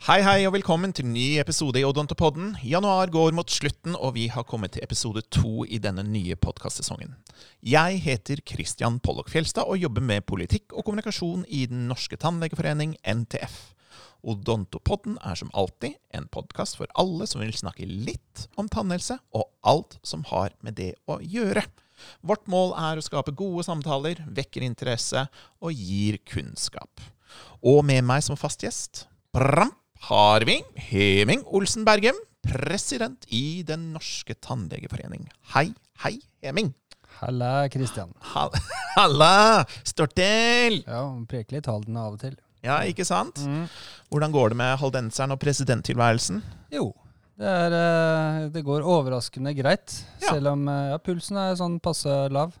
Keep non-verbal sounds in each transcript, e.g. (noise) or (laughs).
Hei, hei, og velkommen til ny episode i Odontopodden. Januar går mot slutten, og vi har kommet til episode to i denne nye podkastsesongen. Jeg heter Christian Pollock Fjelstad og jobber med politikk og kommunikasjon i Den norske tannlegeforening, NTF. Odontopodden er som alltid en podkast for alle som vil snakke litt om tannhelse, og alt som har med det å gjøre. Vårt mål er å skape gode samtaler, vekker interesse og gir kunnskap. Og med meg som fast gjest, bram, har vi Heming Olsen Bergem, president i Den norske tannlegeforening. Hei, hei, Heming. Halla, Kristian. Halla! Står til! Ja, preker litt Halden av og til. Ja, ikke sant? Mm. Hvordan går det med haldenseren og presidenttilværelsen? Jo, det, er, eh, det går overraskende greit. Ja. Selv om eh, ja, pulsen er sånn passe lav.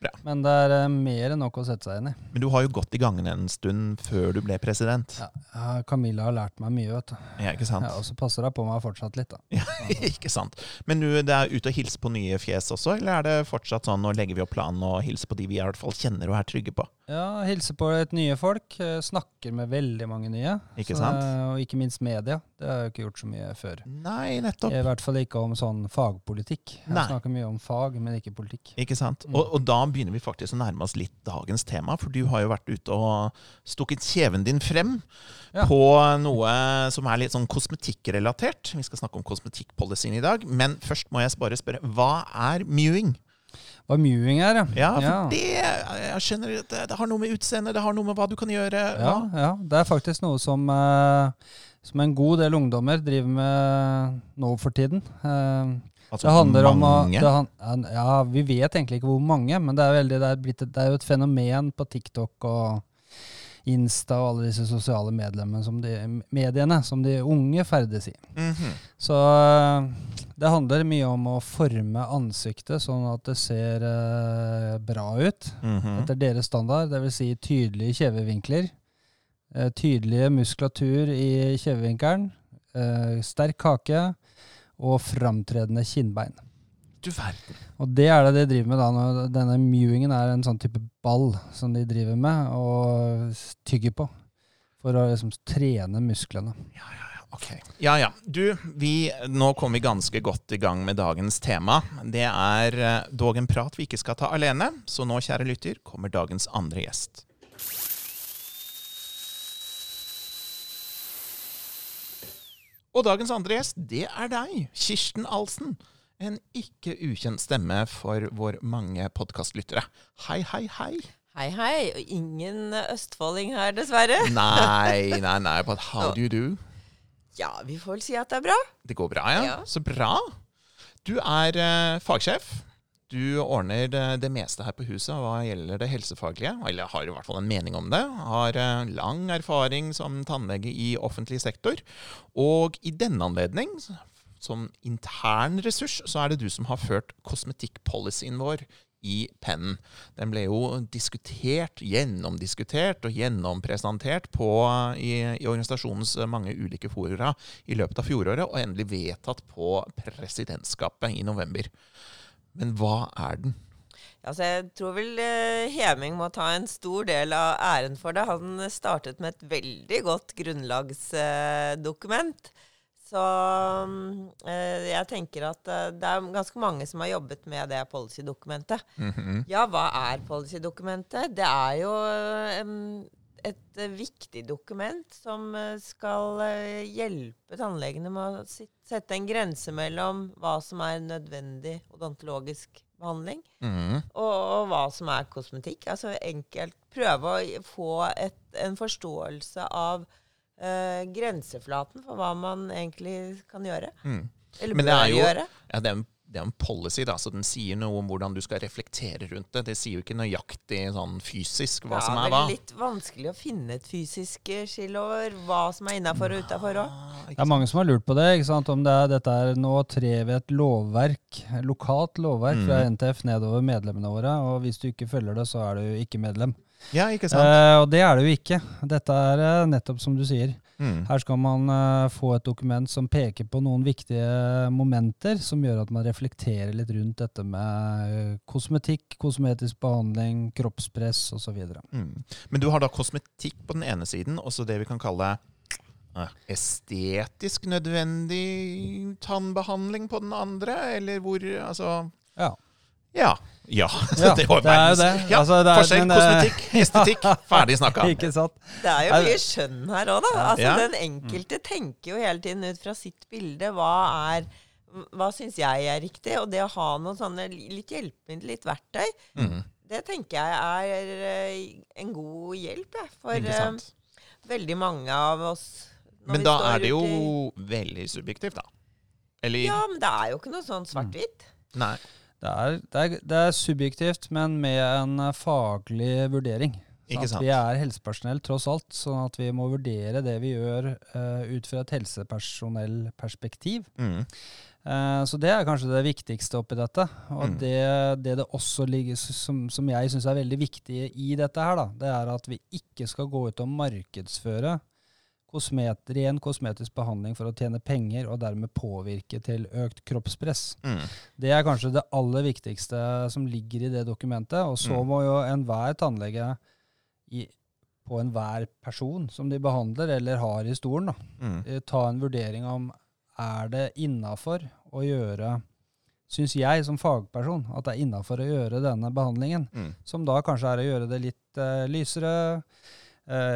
Bra. Men det er eh, mer enn nok å sette seg inn i. Men du har jo gått i gangene en stund før du ble president. Ja, ja, Camilla har lært meg mye, vet du. Ja, ikke sant? Ja, og så passer hun på meg fortsatt litt, da. (laughs) ikke sant. Men du, det er ute og hilse på nye fjes også, eller er det fortsatt sånn nå legger vi opp planen og hilser på de vi i hvert fall kjenner og er trygge på? Ja, hilser på et nye folk. eh, Snakker med veldig mange nye. Ikke Så, sant? eh, Og ikke minst media. Det har jeg ikke gjort så mye før. Nei, nettopp. I hvert fall ikke om sånn fagpolitikk. Jeg Nei. snakker mye om fag, men ikke politikk. Ikke sant? Mm. Og, og da begynner vi faktisk å nærme oss litt dagens tema, for du har jo vært ute og stukket kjeven din frem Ja. på noe som er litt sånn kosmetikkrelatert. Vi skal snakke om kosmetikkpolicyen i dag, men først må jeg bare spørre, hva er mewing? Hva mewing er, ja. Ja, for Ja. det jeg skjønner at det, det har noe med utseende, det har noe med hva du kan gjøre. Ja, ja, det er faktisk noe som, eh, som en god del ungdommer driver med nå for tiden. Eh, Altså, det handler om mange. det han, Ja, vi vet egentlig ikke hvor mange, men det er, veldig, det er, blitt, det er jo et fenomen på TikTok og Insta og alle disse sosiale som de, mediene som de unge ferdes i. Mhm. Så eh, det handler mye om å forme ansiktet sånn at det ser eh, bra ut Mhm. etter deres standard, dvs. Si tydelige kjevevinkler, eh, tydelige muskulatur i kjevevinkelen, eh, sterk kake og framtredende kinnbein. Du verden. Og det er det de driver med da. Når denne mewingen er en sånn type ball som de driver med og tygger på. For å liksom trene musklene. Ok. Ja, ja. Du, vi, nå kom vi ganske godt i gang med dagens tema. Det er eh, dog en prat vi ikke skal ta alene, så nå, kjære lytter, kommer dagens andre gjest. Og dagens andre gjest, det er deg, Kirsten Alsen. En ikke ukjent stemme for vår mange podkastlyttere. Hei, hei, hei. Hei, hei. Og Ingen østfolding her, dessverre. (laughs) Nei, nei, nei, but how do you do? Ja, vi får vel si at det er bra. Det går bra, ja? Ja. Så bra. Du er uh, fagsjef. Du ordner det, det meste her på huset hva gjelder det helsefaglige. Eller har i hvert fall en mening om det. Har eh, lang erfaring som tannlege i offentlig sektor. Og i denne anledning, som intern ressurs, så er det du som har ført kosmetikkpolicyen vår i pennen. Den ble jo diskutert, gjennomdiskutert og gjennompresentert på, i, i organisasjonens mange ulike fora i løpet av fjoråret, og endelig vedtatt på presidentskapet i november. Men hva er den? Altså, jeg tror vel eh, Heming må ta en stor del av æren for det. Han startet med et veldig godt grunnlagsdokument. Så mm, eh, jeg tenker at eh, det er ganske mange som har jobbet med det policydokumentet. Mhm. Ja, hva er policydokumentet? Det er jo em, et eh, viktig dokument som eh, skal eh, hjelpe tannlegene med å sette en grense mellom hva som er nødvendig odontologisk behandling, Mhm. og, og hva som er kosmetikk. Altså enkelt prøve å få et, en forståelse av eh, grenseflaten for hva man egentlig kan gjøre. Mm. Eller Men det bør er jo- gjøre. Ja, det er, en, det er en policy, da, så den sier noe om hvordan du skal reflektere rundt det. Det sier jo ikke nøyaktig sånn fysisk hva ja, som er hva. Det er litt vanskelig å finne et fysisk eh, skille over hva som er innafor og utafor òg. Ah, Det er mange som har lurt på det. ikke sant? Om det er, dette er, Nå trer vi et lovverk, lokalt lovverk fra Mm. NTF nedover medlemmene våre. og Hvis du ikke følger det, så er du ikke medlem. Ja, ikke sant? Uh, og det er det jo ikke. Dette er uh, nettopp som du sier. Mm. Her skal man uh, få et dokument som peker på noen viktige momenter som gjør at man reflekterer litt rundt dette med kosmetikk, kosmetisk behandling, kroppspress osv. Mm. Men du har da kosmetikk på den ene siden, og så det vi kan kalle estetisk nødvendig tannbehandling på den andre, eller hvor Altså Ja. Ja. Ja. Ja, (laughs) det var det er verdens- det. Ja, Altså, det er- forskjell, men, eh, kosmetikk, estetikk. (laughs) Ferdig snakka. Ikke sant? Det er jo mye skjønn her òg, da. Altså, Ja. Den enkelte tenker jo hele tiden ut fra sitt bilde. Hva er hva syns jeg er riktig? Og det å ha noen sånne litt hjelpemidler, litt verktøy, Mm, det tenker jeg er eh, en god hjelp jeg, for eh, veldig mange av oss. når Men vi da står er det jo veldig subjektivt, da. Eller Ja, men det er jo ikke noe sånn svart-hvitt. Nei. Det er, det, er, det er subjektivt, men med en eh, faglig vurdering. Ikke sant. Vi er helsepersonell tross alt, sånn at vi må vurdere det vi gjør uh, ut fra et helsepersonellperspektiv. Mm. Uh, så det er kanskje det viktigste oppi dette. Og Mm. det, det det også ligger, som, som jeg syns er veldig viktig i dette her, da, det er at vi ikke skal gå ut og markedsføre kosmet, ren kosmetisk behandling for å tjene penger og dermed påvirke til økt kroppspress. Mm. Det er kanskje det aller viktigste som ligger i det dokumentet. Og så Mm. må jo enhver tannlege i, på enhver person som de behandler eller har i stolen, da, Mm. eh, ta en vurdering om er det innafor å gjøre Syns jeg som fagperson at det er innafor å gjøre denne behandlingen, Mm. som da kanskje er å gjøre det litt uh, lysere,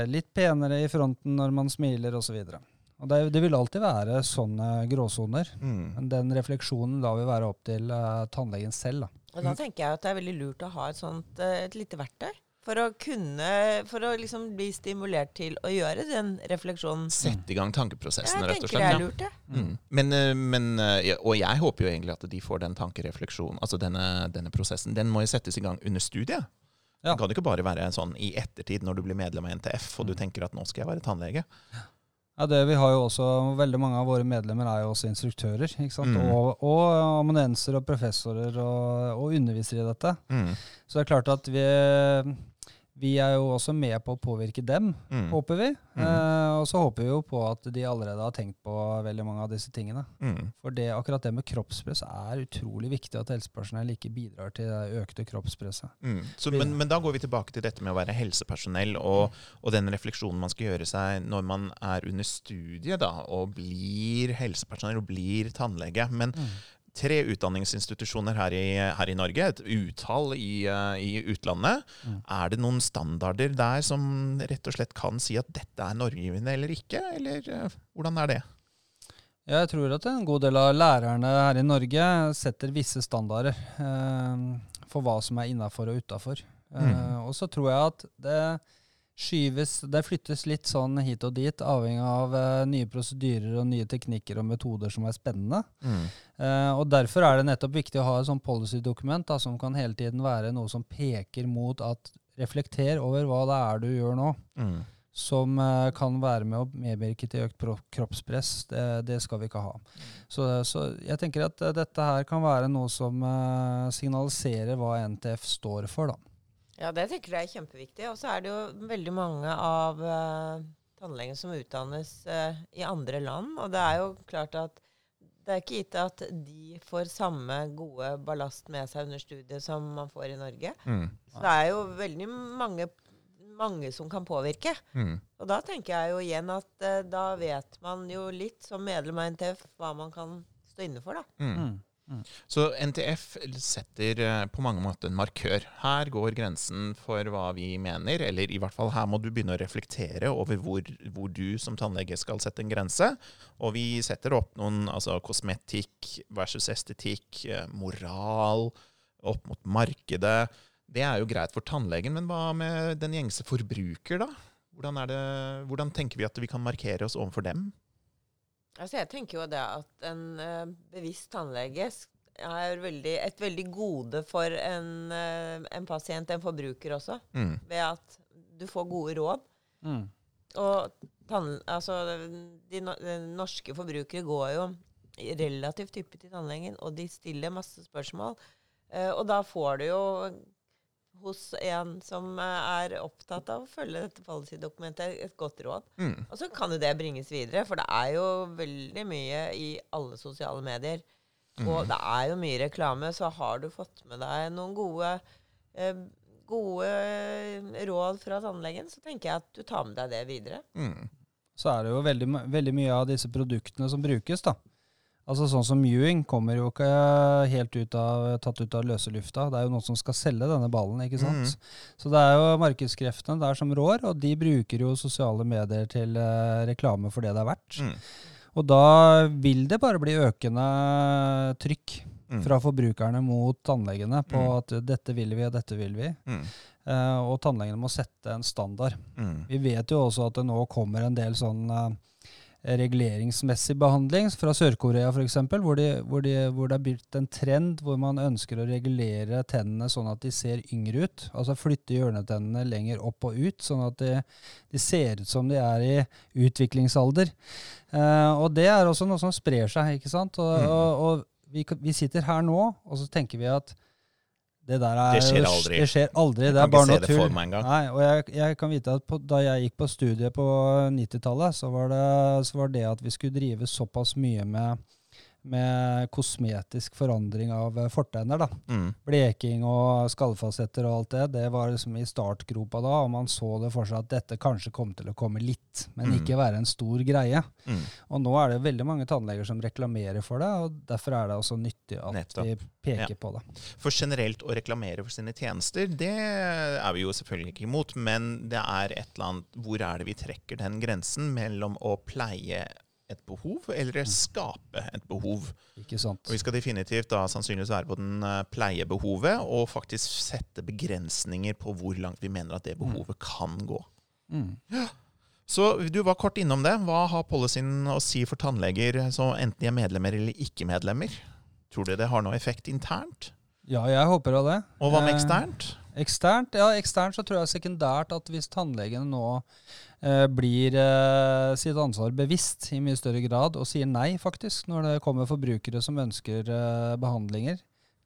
litt penere i fronten når man smiler osv. Og det, det vil alltid være sånne gråsoner. Mm. Men den refleksjonen lar vi være opp til uh, tannlegen selv. Da. Og da tenker jeg at det er veldig lurt å ha et sånt eh, et lite verktøy. For å kunne For å liksom bli stimulert til å gjøre den refleksjonen. Sette i gang tankeprosessen, rett og slett. Jeg tenker det er lurt, det. Mm. Men, eh, men, eh, ja, og jeg håper jo egentlig at de får den tankerefleksjonen, altså denne, denne prosessen. Den må jo settes i gang under studiet. Ja. Det kan ikke bare være sånn i ettertid når du blir medlem av NTF og du tenker at nå skal jeg være tannlege. Ja, det vi har jo også, Veldig mange av våre medlemmer er jo også instruktører. ikke sant? Mm. Og, og amanuenser og professorer og, og undervisere i dette. Mm. Så det er klart at vi, vi er jo også med på å påvirke dem, Mm. håper vi. Mm. Eh, og så håper vi jo på at de allerede har tenkt på veldig mange av disse tingene. Mm. For det, akkurat det med kroppspress er utrolig viktig at helsepersonell ikke bidrar til det økte kroppspresset. Mm. Så, men, men da går vi tilbake til dette med å være helsepersonell og, og den refleksjonen man skal gjøre seg når man er under studiet da, og blir helsepersonell og blir tannlege. Men tre utdanningsinstitusjoner her i, her i Norge, et utall i, eh, i utlandet. Mm. Er det noen standarder der som rett og slett kan si at dette er normgivende eller ikke? Eller eh, hvordan er det? Jeg tror at en god del av lærerne her i Norge setter visse standarder eh, for hva som er innafor og utafor. Eh, Mm. og så tror jeg at det skyves Det flyttes litt sånn hit og dit, avhengig av uh, nye prosedyrer og nye teknikker og metoder som er spennende. Eh, og Derfor er det nettopp viktig å ha et sånn policydokument som kan hele tiden være noe som peker mot at reflekter over hva det er du gjør nå Mm. som uh, kan være med å medvirke til økt kroppspress. Det, det skal vi ikke ha. Så, så jeg tenker at dette her kan være noe som signaliserer hva NTF står for, da. Ja, det tenker jeg er kjempeviktig. Og så er det jo veldig mange av uh, tannlegene som utdannes uh, i andre land. Og det er jo klart at det er ikke gitt at de får samme gode ballast med seg under studiet som man får i Norge. Mm. Så det er jo veldig mange, mange som kan påvirke. Mm. Og da tenker jeg jo igjen at uh, da vet man jo litt som medlem av NTF hva man kan stå inne for, da. Mm. Så NTF setter eh, på mange måter en markør. Her går grensen for hva vi mener, eller i hvert fall her må du begynne å reflektere over hvor, hvor du som tannlege skal sette en grense. Og vi setter opp noen altså kosmetikk versus estetikk, eh, moral, opp mot markedet. Det er jo greit for tannlegen, men hva med den gjengse forbruker, da? Hvordan, det, hvordan tenker vi at vi kan markere oss overfor dem? Altså jeg tenker jo det at en uh, bevisst tannlege er veldig, et veldig gode for en, uh, en pasient, en forbruker også, Mm. ved at du får gode råd. Mm. Og tann, altså, de, no- de norske forbrukere går jo relativt hyppig til tannlegen, og de stiller masse spørsmål. Uh, og da får du jo hos en som eh, er opptatt av å følge dette policy-dokumentet, et godt råd. Mm. Og så kan jo det bringes videre, for det er jo veldig mye i alle sosiale medier. Og det er jo mye reklame, så har du fått med deg noen gode, eh, gode råd fra tannlegen, så tenker jeg at du tar med deg det videre. Mm. så er det jo veldig, veldig mye av disse produktene som brukes. da. Altså Sånn som mewing kommer jo ikke helt ut av, tatt ut av løse lufta. Det er jo noen som skal selge denne ballen. ikke sant? Så det er jo markedskreftene der som rår, og de bruker jo sosiale medier til uh, reklame for det det er verdt. Mm. Og da vil det bare bli økende trykk Mm. fra forbrukerne mot tannlegene på Mm. at dette vil vi, og dette vil vi. Mm. Eh, og tannlegene må sette en standard. Mm. Vi vet jo også at det nå kommer en del sånn eh, reguleringsmessig behandling fra Sør-Korea f.eks., hvor, de, hvor, de, hvor det er blitt en trend hvor man ønsker å regulere tennene sånn at de ser yngre ut. Altså flytte hjørnetennene lenger opp og ut, sånn at de, de ser ut som de er i utviklingsalder. Eh, og det er også noe som sprer seg, ikke sant. Og, Mm. og, og vi, vi sitter her nå, og så tenker vi at det der er Det skjer aldri. Det skjer aldri. Jeg Det er bare noe tull. Nei, og jeg, jeg kan vite at på, da jeg gikk på studiet på 90-tallet, så, så var det at vi skulle drive såpass mye med, med kosmetisk forandring av eh, fortenner. da. Mm. Bleking og skallfasetter og alt det, det var liksom i startgropa da, og man så det for seg at dette kanskje kom til å komme litt, men Mm. ikke være en stor greie. Mm. Og nå er det veldig mange tannleger som reklamerer for det, og derfor er det også nyttig at Nettopp. vi peker Ja. på det. For generelt å reklamere for sine tjenester, det er vi jo selvfølgelig ikke imot, men det er et eller annet Hvor er det vi trekker den grensen mellom å pleie et behov eller skape et behov? Ikke sant? Og vi skal definitivt da sannsynligvis være på den eh, pleiebehovet, og faktisk sette begrensninger på hvor langt vi mener at det behovet kan gå. Mm. Så du var kort innom det. Hva har policyen å si for tannleger som enten de er medlemmer eller ikke medlemmer? Tror du det har noe effekt internt? Ja, jeg håper det. Og hva med Eh, eksternt? Eksternt, ja, eksternt så tror jeg sekundært at hvis tannlegene nå eh, blir eh, sitt ansvar bevisst i mye større grad, og sier nei faktisk når det kommer forbrukere som ønsker eh, behandlinger,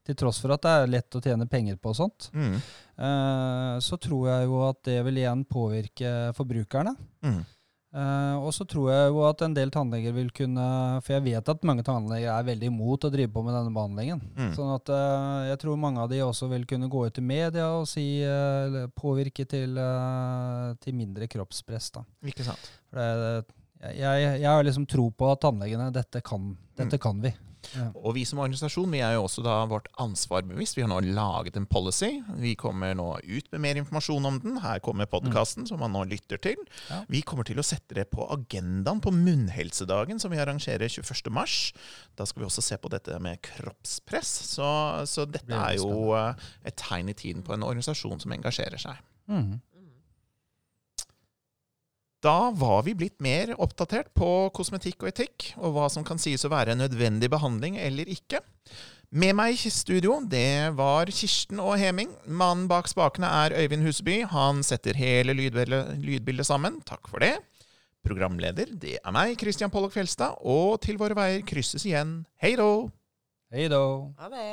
til tross for at det er lett å tjene penger på og sånt, Mm. eh, så tror jeg jo at det vil igjen påvirke forbrukerne. Mm. Eh, og så tror jeg jo at en del tannleger vil kunne For jeg vet at mange tannleger er veldig imot å drive på med denne behandlingen. Mm. Sånn at uh, jeg tror mange av de også vil kunne gå ut i media og si, uh, påvirke til, til mindre kroppspress. Da. Ikke sant? For det, jeg, jeg, jeg har liksom tro på at tannlegene Dette kan, dette Mm. kan vi. Ja. Og vi som organisasjon vi er jo også da vårt ansvar bevisst. Vi har nå laget en policy. Vi kommer nå ut med mer informasjon om den. Her kommer podkasten som man nå lytter til. Ja. Vi kommer til å sette det på agendaen på munnhelsedagen som vi arrangerer 21. mars. Da skal vi også se på dette med kroppspress. Så, så dette det er jo eh, et tegn i tiden på en organisasjon som engasjerer seg. Mhm. Da var vi blitt mer oppdatert på kosmetikk og etikk, og hva som kan sies å være en nødvendig behandling eller ikke. Med meg i studio, det var Kirsten og Heming. Mannen bak spakene er Øyvind Huseby. Han setter hele lydbildet, lydbildet sammen. Takk for det. Programleder, det er meg, Christian Pollock Fjelstad. Og til våre veier krysses igjen. Hei då! Hei da. Ha det.